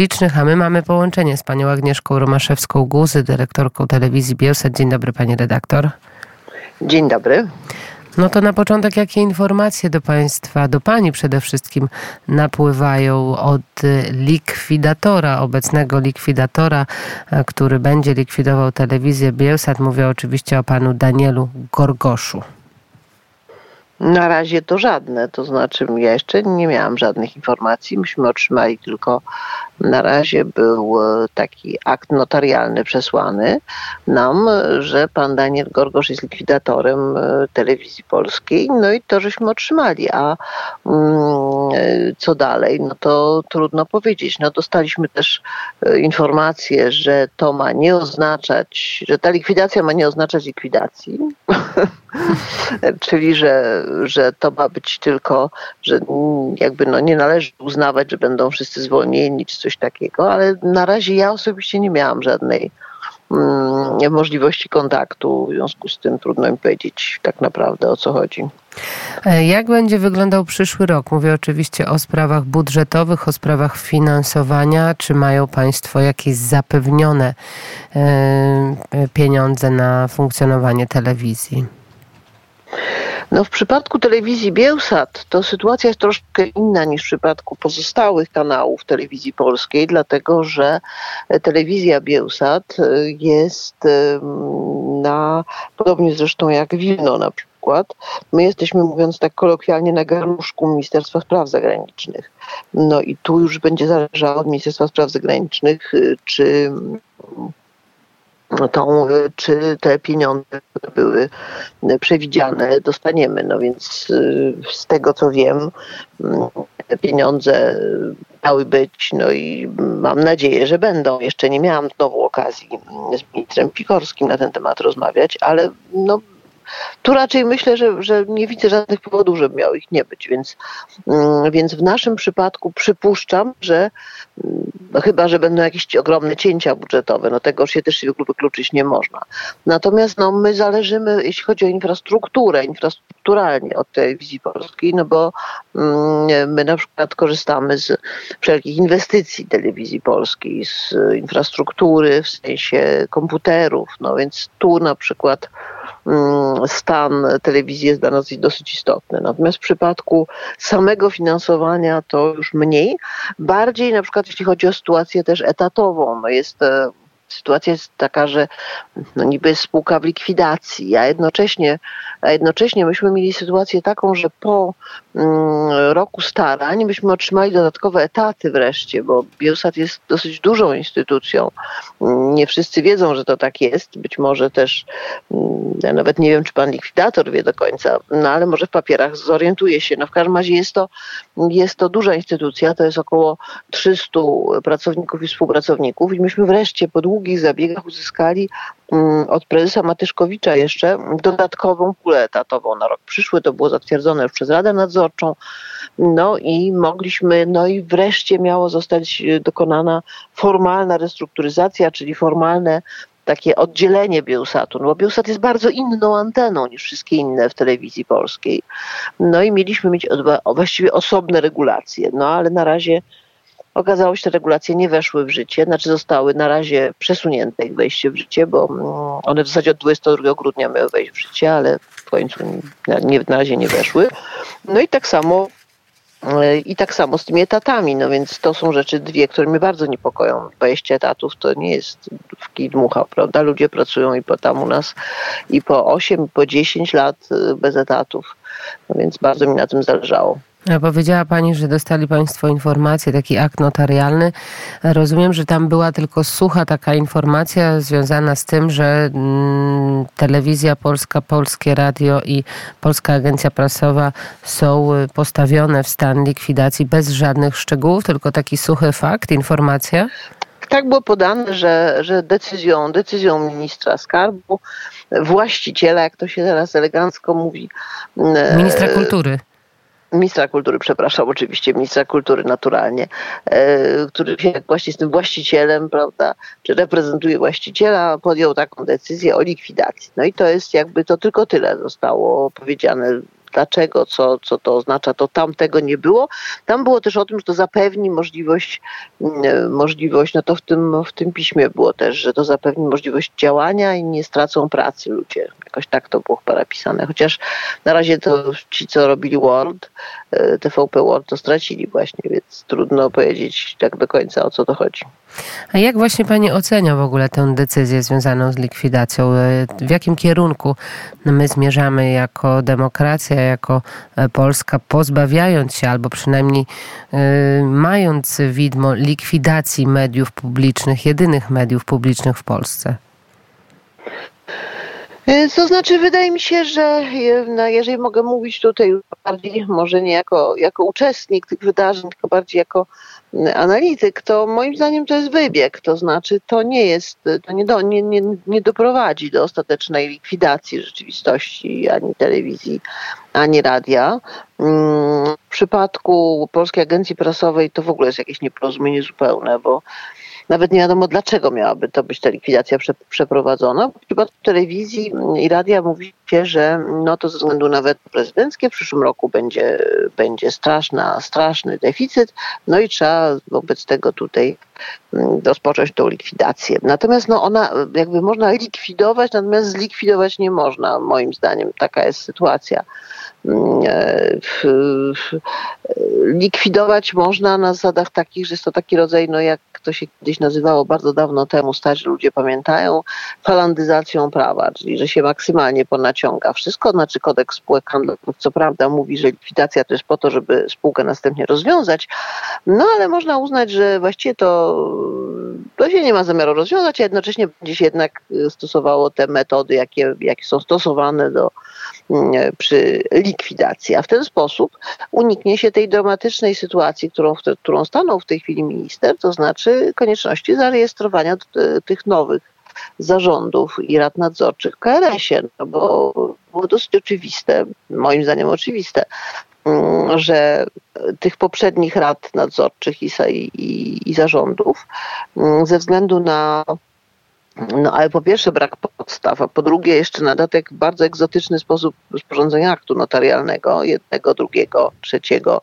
licznych, a my mamy połączenie z panią Agnieszką Romaszewską-Guzy, dyrektorką telewizji Bielsat. Dzień dobry pani redaktor. Dzień dobry. No to na początek, jakie informacje do Państwa, do Pani przede wszystkim napływają od likwidatora, obecnego likwidatora, który będzie likwidował telewizję Bielsat? Mówię oczywiście o Panu Danielu Gorgoszu. Na razie to żadne, to znaczy ja jeszcze nie miałam żadnych informacji. Myśmy otrzymali tylko na razie był e, taki akt notarialny przesłany nam, że pan Daniel Gorgosz jest likwidatorem e, telewizji polskiej. No i to żeśmy otrzymali. A mm, e, co dalej? No to trudno powiedzieć. No dostaliśmy też informację, że to ma nie oznaczać, że ta likwidacja ma nie oznaczać likwidacji. Czyli, że, że to ma być tylko, że jakby no nie należy uznawać, że będą wszyscy zwolnieni czy coś takiego, ale na razie ja osobiście nie miałam żadnej mm, możliwości kontaktu, w związku z tym trudno mi powiedzieć tak naprawdę o co chodzi. E, jak będzie wyglądał przyszły rok? Mówię oczywiście o sprawach budżetowych, o sprawach finansowania. Czy mają Państwo jakieś zapewnione e, pieniądze na funkcjonowanie telewizji? No w przypadku telewizji Bielsat to sytuacja jest troszkę inna niż w przypadku pozostałych kanałów telewizji polskiej, dlatego że telewizja Bielsat jest na, podobnie zresztą jak Wilno na przykład, my jesteśmy, mówiąc tak kolokwialnie, na garnuszku Ministerstwa Spraw Zagranicznych. No i tu już będzie zależało od Ministerstwa Spraw Zagranicznych, czy tą, czy te pieniądze, były przewidziane, dostaniemy. No więc y, z tego co wiem, te pieniądze miały być, no i mam nadzieję, że będą. Jeszcze nie miałam znowu okazji z ministrem Pikorskim na ten temat rozmawiać, ale no, tu raczej myślę, że, że nie widzę żadnych powodów, żeby miało ich nie być, więc, mm, więc w naszym przypadku przypuszczam, że no chyba, że będą jakieś ogromne cięcia budżetowe, no tego się też wykluczyć nie można. Natomiast no, my zależymy, jeśli chodzi o infrastrukturę, infrastrukturalnie od telewizji polskiej, no bo mm, my na przykład korzystamy z wszelkich inwestycji telewizji polskiej, z infrastruktury w sensie komputerów, no więc tu na przykład stan telewizji jest dla nas dosyć istotny. Natomiast w przypadku samego finansowania to już mniej. Bardziej na przykład jeśli chodzi o sytuację też etatową, no jest e, sytuacja jest taka, że no niby jest spółka w likwidacji, a jednocześnie, a jednocześnie myśmy mieli sytuację taką, że po mm, roku starań myśmy otrzymali dodatkowe etaty wreszcie, bo Biosat jest dosyć dużą instytucją. Nie wszyscy wiedzą, że to tak jest. Być może też, mm, ja nawet nie wiem, czy pan likwidator wie do końca, no ale może w papierach zorientuje się. No w każdym razie jest to, jest to duża instytucja, to jest około 300 pracowników i współpracowników i myśmy wreszcie po długim długich zabiegach uzyskali mm, od prezesa Matyszkowicza jeszcze dodatkową kulę etatową na rok przyszły. To było zatwierdzone już przez Radę Nadzorczą. No i mogliśmy, no i wreszcie miało zostać y, dokonana formalna restrukturyzacja, czyli formalne takie oddzielenie Bielsatu, no bo jest bardzo inną anteną niż wszystkie inne w telewizji polskiej. No i mieliśmy mieć właściwie osobne regulacje, no ale na razie Okazało się, że regulacje nie weszły w życie, znaczy zostały na razie przesunięte ich wejście w życie, bo mm, one w zasadzie od 22 grudnia miały wejść w życie, ale w końcu nie, na razie nie weszły. No i tak samo e, i tak samo z tymi etatami, no więc to są rzeczy dwie, które mnie bardzo niepokoją. 20 etatów to nie jest w kij dmucha, prawda? Ludzie pracują i po tam u nas i po 8, i po 10 lat e, bez etatów, no więc bardzo mi na tym zależało. Powiedziała Pani, że dostali Państwo informację, taki akt notarialny. Rozumiem, że tam była tylko sucha taka informacja związana z tym, że mm, telewizja polska, Polskie Radio i Polska Agencja Prasowa są y, postawione w stan likwidacji bez żadnych szczegółów, tylko taki suchy fakt, informacja? Tak było podane, że, że decyzją, decyzją ministra skarbu, właściciela, jak to się teraz elegancko mówi. Ministra kultury ministra kultury, przepraszam, oczywiście ministra kultury naturalnie, e, który właśnie z tym właścicielem, prawda, czy reprezentuje właściciela, podjął taką decyzję o likwidacji. No i to jest jakby to tylko tyle zostało powiedziane dlaczego, co, co to oznacza, to tam tego nie było. Tam było też o tym, że to zapewni możliwość, mm, możliwość, no to w tym, w tym piśmie było też, że to zapewni możliwość działania i nie stracą pracy ludzie. Jakoś tak to było chyba napisane. Chociaż na razie to ci, co robili Word, e, TVP Word, to stracili właśnie, więc trudno powiedzieć tak do końca o co to chodzi. A jak właśnie Pani ocenia w ogóle tę decyzję związaną z likwidacją? E, w jakim kierunku my zmierzamy jako demokracja, jako e, Polska, pozbawiając się albo przynajmniej mając widmo likwidacji mediów publicznych, jedynych mediów publicznych w Polsce? E, to znaczy, wydaje mi się, że no, jeżeli mogę mówić tutaj bardziej, może nie jako, jako uczestnik tych wydarzeń, tylko bardziej jako analityk, to moim zdaniem to jest wybieg. To znaczy, to nie jest, to nie, do, nie, nie, nie doprowadzi do ostatecznej likwidacji rzeczywistości ani telewizji, ani radia. Mm, w przypadku Polskiej Agencji Prasowej to w ogóle jest jakieś nieporozumienie zupełne, bo nawet nie wiadomo, dlaczego miałaby to być ta likwidacja prze, przeprowadzona. W przypadku telewizji i radia mówi się, że no to ze względu na weto prezydenckie w przyszłym roku będzie, będzie straszna, straszny deficyt, no i trzeba wobec tego tutaj mm, rozpocząć tą likwidację. Natomiast no ona jakby można likwidować, natomiast zlikwidować nie można, moim zdaniem. Taka jest sytuacja. Mm, e, likwidować można na zasadach takich, że jest to taki rodzaj, no jak to się kiedyś nazywało bardzo dawno temu, starzy ludzie pamiętają, falandyzacją prawa, czyli że się maksymalnie ponaciąga wszystko, znaczy kodeks spółek handlowych, co prawda mówi, że likwidacja to jest po to, żeby spółkę następnie rozwiązać, no ale można uznać, że właściwie to, to się nie ma zamiaru rozwiązać, a jednocześnie będzie się jednak stosowało te metody, jakie, jakie są stosowane do, mm, przy likwidacji. A w ten sposób uniknie się tej dramatycznej sytuacji, którą, którą stanął w tej chwili minister, to znaczy konieczności zarejestrowania tych nowych zarządów i rad nadzorczych w KRS-ie, no bo było dosyć oczywiste, moim zdaniem oczywiste, że tych poprzednich rad nadzorczych i, i, i zarządów mm, ze względu na no ale po pierwsze brak podstaw, a po drugie jeszcze na dodatek bardzo egzotyczny sposób sporządzenia aktu notarialnego, jednego, drugiego, trzeciego,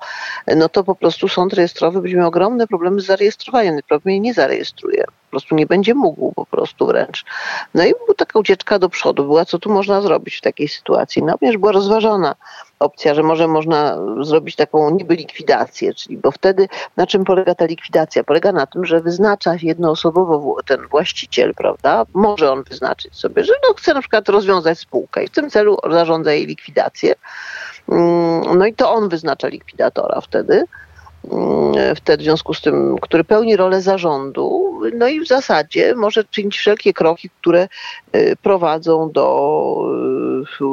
no to po prostu sąd rejestrowy będzie miał ogromne problemy z zarejestrowaniem, prawdopodobnie nie zarejestruje, po prostu nie będzie mógł po prostu wręcz. No i była taka ucieczka do przodu, była co tu można zrobić w takiej sytuacji. No również była rozważana opcja, że może można zrobić taką niby likwidację, czyli bo wtedy na czym polega ta likwidacja? Polega na tym, że wyznacza jednoosobowo ten właściciel, prawda? Może on wyznaczyć sobie, że no chce na przykład rozwiązać spółkę i w tym celu zarządza jej likwidację. Mm, no i to on wyznacza likwidatora wtedy. Mm, wtedy w związku z tym, który pełni rolę zarządu, no i w zasadzie może czynić wszelkie kroki, które y, prowadzą do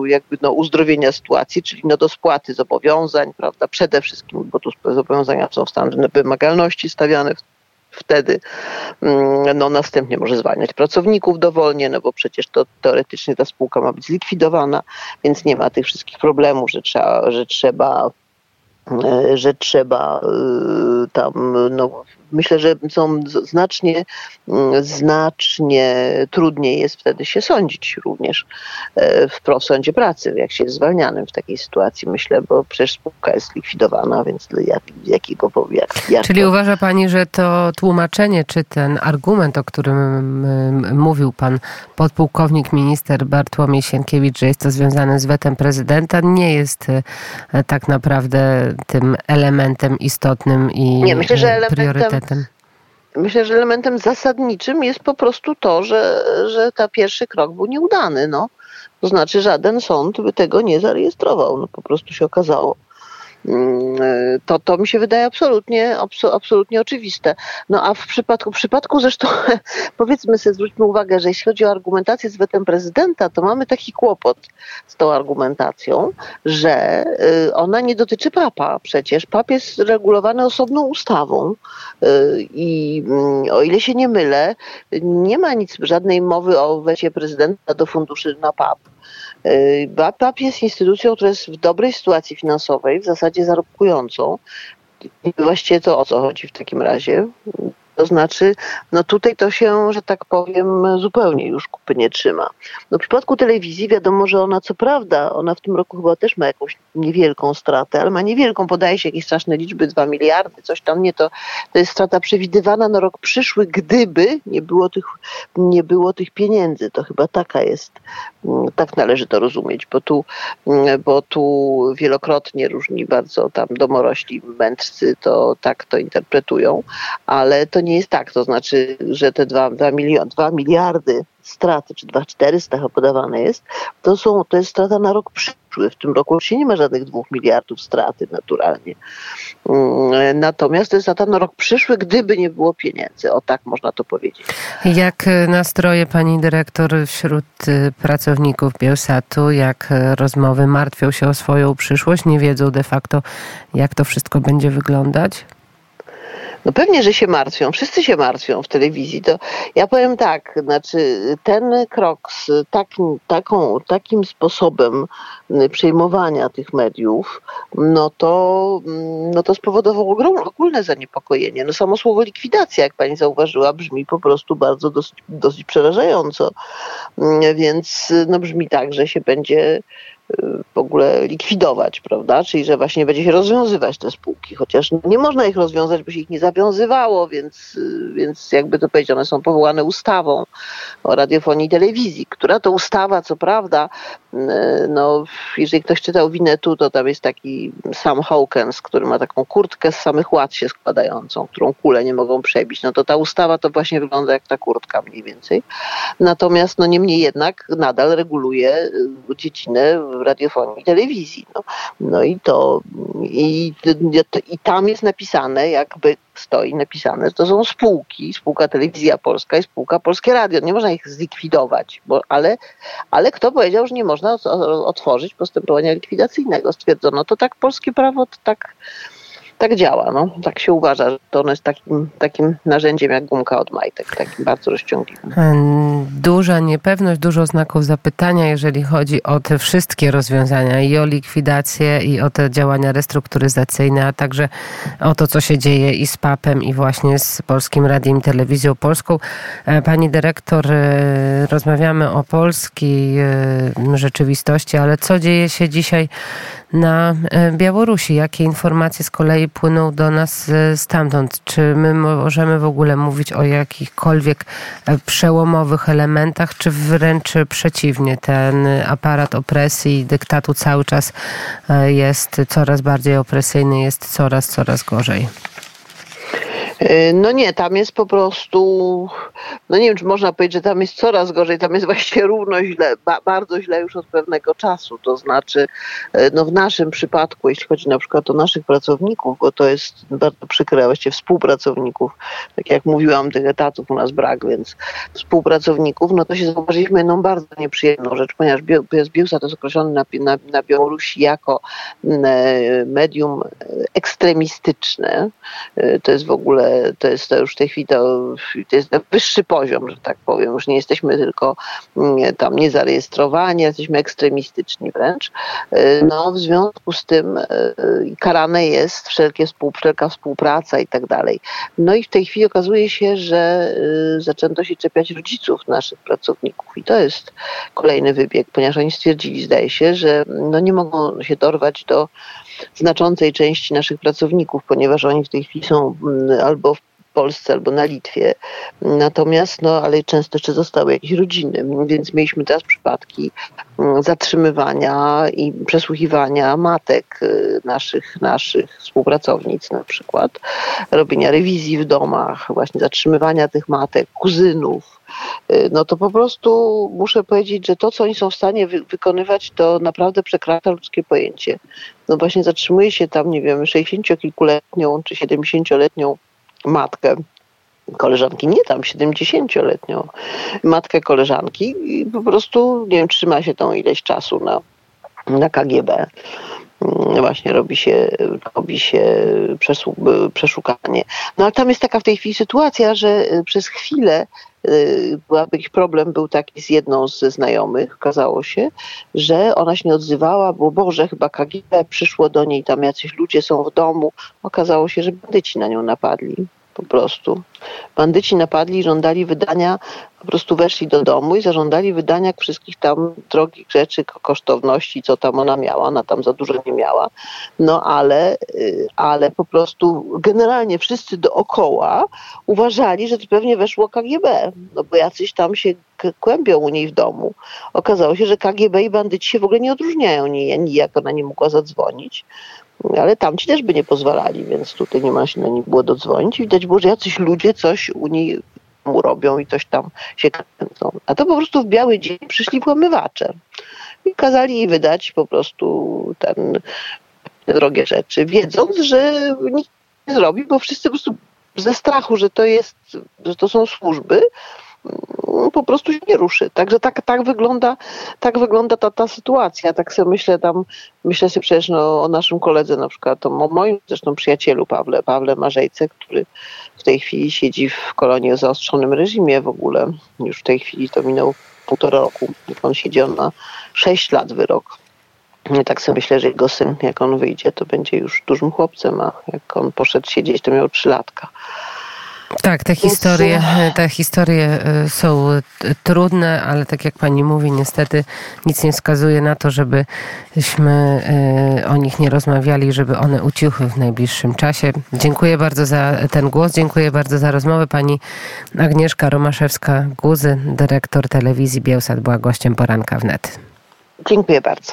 y, jakby no, uzdrowienia sytuacji, czyli no, do spłaty zobowiązań, prawda, przede wszystkim, bo tu zobowiązania są w stanie wymagalności stawiane wtedy mm, no, następnie może zwalniać pracowników dowolnie, no bo przecież to teoretycznie ta spółka ma być zlikwidowana, więc nie ma tych wszystkich problemów, że trzeba, że trzeba E, że trzeba e, tam, no, myślę, że są znacznie, mm, znacznie trudniej jest wtedy się sądzić również e, w sądzie pracy, jak się jest zwalnianym w takiej sytuacji, myślę, bo przecież spółka jest likwidowana, więc jak, jakiego jak, jak Czyli to... uważa pani, że to tłumaczenie, czy ten argument, o którym mówił pan podpułkownik minister Bartłomiej Sienkiewicz, że jest to związane z wetem prezydenta, nie jest tak naprawdę tym elementem istotnym i nie, myślę, że elementem, priorytetem? Myślę, że elementem zasadniczym jest po prostu to, że, że ta pierwszy krok był nieudany. No. To znaczy żaden sąd by tego nie zarejestrował. No, po prostu się okazało. Mm, to, to mi się wydaje absolutnie, absolutnie oczywiste. No a w przypadku, w przypadku zresztą, powiedzmy sobie, zwróćmy uwagę, że jeśli chodzi o argumentację z wetem prezydenta, to mamy taki kłopot z tą argumentacją, że y, ona nie dotyczy papa przecież. Pap jest regulowany osobną ustawą y, i mm, o ile się nie mylę, nie ma nic, żadnej mowy o wecie prezydenta do funduszy na pap. BAPAP jest instytucją, która jest w dobrej sytuacji finansowej, w zasadzie zarobkującą. Właściwie to o co chodzi w takim razie? To znaczy, no tutaj to się, że tak powiem, zupełnie już kupy nie trzyma. No w przypadku telewizji wiadomo, że ona co prawda, ona w tym roku chyba też ma jakąś niewielką stratę, ale ma niewielką, podaje się jakieś straszne liczby, 2 miliardy, coś tam nie, to, to jest strata przewidywana na rok przyszły, gdyby nie było tych, nie było tych pieniędzy. To chyba taka jest, mm, tak należy to rozumieć, bo tu, mm, bo tu wielokrotnie różni bardzo tam domorośli mędrcy to tak to interpretują, ale to nie jest tak. To znaczy, że te 2, 2, milion, 2 miliardy straty, czy 2,400 chyba podawane jest, to, są, to jest strata na rok przyszły. W tym roku się nie ma żadnych 2 miliardów straty naturalnie. Mm, natomiast to jest strata na rok przyszły, gdyby nie było pieniędzy. O tak można to powiedzieć. Jak nastroje pani dyrektor wśród y, pracowników Bielsatu, jak rozmowy martwią się o swoją przyszłość, nie wiedzą de facto, jak to wszystko będzie wyglądać? No pewnie, że się martwią. Wszyscy się martwią w telewizji. To ja powiem tak, znaczy ten krok z takim, taką, takim sposobem przejmowania tych mediów, no to, no to spowodowało ogromne, ogólne zaniepokojenie. No samo słowo likwidacja, jak pani zauważyła, brzmi po prostu bardzo dosyć, dosyć przerażająco. Więc no brzmi tak, że się będzie w ogóle likwidować, prawda? Czyli, że właśnie będzie się rozwiązywać te spółki, chociaż nie można ich rozwiązać, bo się ich nie zawiązywało, więc, więc jakby to powiedzieć, one są powołane ustawą o radiofonii i telewizji, która to ustawa, co prawda, no, jeżeli ktoś czytał Winetu, to tam jest taki Sam Hawkins, który ma taką kurtkę z samych ład się składającą, którą kule nie mogą przebić. No to ta ustawa to właśnie wygląda jak ta kurtka mniej więcej. Natomiast no niemniej jednak nadal reguluje dziedzinę radiofonii i telewizji. No, no i to i, i tam jest napisane, jakby stoi napisane, że to są spółki, spółka Telewizja Polska i spółka Polskie Radio. Nie można ich zlikwidować, bo, ale, ale kto powiedział, że nie można otworzyć postępowania likwidacyjnego? Stwierdzono to tak polskie prawo, to tak tak działa. No. Tak się uważa, że to ono jest takim, takim narzędziem jak gumka od majtek, takim bardzo rozciągliwym. Duża niepewność, dużo znaków zapytania, jeżeli chodzi o te wszystkie rozwiązania i o likwidację, i o te działania restrukturyzacyjne, a także o to, co się dzieje i z PAP-em, i właśnie z Polskim Radiem Telewizją Polską. E, pani dyrektor, e, rozmawiamy o polskiej rzeczywistości, ale co dzieje się dzisiaj na Białorusi? Jakie informacje z kolei płyną do nas e, stamtąd. Czy my możemy w ogóle mówić o jakichkolwiek e, przełomowych elementach, czy wręcz przeciwnie, ten aparat opresji i dyktatu cały czas e, jest coraz bardziej opresyjny, jest coraz, coraz gorzej? E, no nie, tam jest po prostu, no nie wiem, czy można powiedzieć, że tam jest coraz gorzej, tam jest właściwie równo źle, ba, bardzo źle już od pewnego czasu. To znaczy, e, no w naszym przypadku, jeśli chodzi na przykład o naszych pracowników, bo to jest bardzo przykre, właściwie współpracowników, tak jak mówiłam, tych etatów u nas brak, więc współpracowników, no to się zauważyliśmy jedną bardzo nieprzyjemną rzecz, ponieważ Bielsa to jest określony na, na, na Białorusi jako medium ekstremistyczne. To jest w ogóle to jest to już w tej chwili to, to jest wyższy poziom, że tak powiem. Już nie jesteśmy tylko mm, tam niezarejestrowani, jesteśmy ekstremistyczni wręcz. E, no, w związku z tym e, karane jest wszelkie współ, wszelka współpraca i tak dalej. No i w tej chwili okazuje się, że e, zaczęto się czepiać rodziców naszych pracowników i to jest kolejny wybieg, ponieważ oni stwierdzili, zdaje się, że no nie mogą się dorwać do znaczącej części naszych pracowników, ponieważ oni w tej chwili są mm, albo w Polsce albo na Litwie. Natomiast, no, ale często jeszcze zostały jakieś rodziny, więc mieliśmy teraz przypadki mm, zatrzymywania i przesłuchiwania matek y, naszych, naszych współpracownic na przykład, robienia rewizji w domach, właśnie zatrzymywania tych matek, kuzynów, y, no to po prostu muszę powiedzieć, że to, co oni są w stanie wy wykonywać, to naprawdę przekracza ludzkie pojęcie. No właśnie zatrzymuje się tam, nie wiem, 60-kilkuletnią czy 70-letnią matkę koleżanki, nie tam 70-letnią matkę koleżanki i po prostu, nie wiem, trzyma się tą ileś czasu na, na KGB. Mm, właśnie robi się, robi się przeszukanie. No ale tam jest taka w tej chwili sytuacja, że y, przez chwilę była jakiś problem był taki z jedną ze znajomych, okazało się, że ona się nie odzywała, bo Boże, chyba KGB przyszło do niej, tam jacyś ludzie są w domu. Okazało się, że bandyci na nią napadli po prostu. Bandyci napadli żądali wydania, po prostu weszli do domu i zażądali wydania wszystkich tam drogich rzeczy, kosztowności, co tam ona miała. Ona tam za dużo nie miała. No ale, y, ale po prostu generalnie wszyscy dookoła uważali, że to pewnie weszło KGB, no bo jacyś tam się kłębią u niej w domu. Okazało się, że KGB i bandyci się w ogóle nie odróżniają. Nijak ona nie mogła zadzwonić ale tamci też by nie pozwalali, więc tutaj nie ma się na nich było dodzwonić. Widać było, że jacyś ludzie coś u niej mu robią i coś tam się kręcą. A to po prostu w biały dzień przyszli włamywacze i kazali jej wydać po prostu ten, te drogie rzeczy, wiedząc, że nikt nie zrobi, bo wszyscy po prostu ze strachu, że to jest, że to są służby, po prostu się nie ruszy. Także tak, tak wygląda, tak wygląda ta, ta sytuacja. Tak sobie myślę tam, myślę sobie przecież no, o naszym koledze na przykład, o moim zresztą przyjacielu Pawle, Pawle Marzejce, który w tej chwili siedzi w kolonii o zaostrzonym reżimie w ogóle. Już w tej chwili to minął półtora roku. Jak on siedzi, on ma sześć lat wyrok. I tak sobie myślę, że jego syn, jak on wyjdzie, to będzie już dużym chłopcem, a jak on poszedł siedzieć, to miał trzy latka. Tak, te historie, te historie y, są trudne, ale tak jak pani mówi, niestety nic nie wskazuje na to, żebyśmy o nich nie rozmawiali, żeby one ucichły w najbliższym czasie. Dziękuję bardzo za ten głos, dziękuję bardzo za rozmowę. Pani Agnieszka Romaszewska-Guzy, dyrektor telewizji Bielsat, była gościem poranka wnet. Dziękuję bardzo.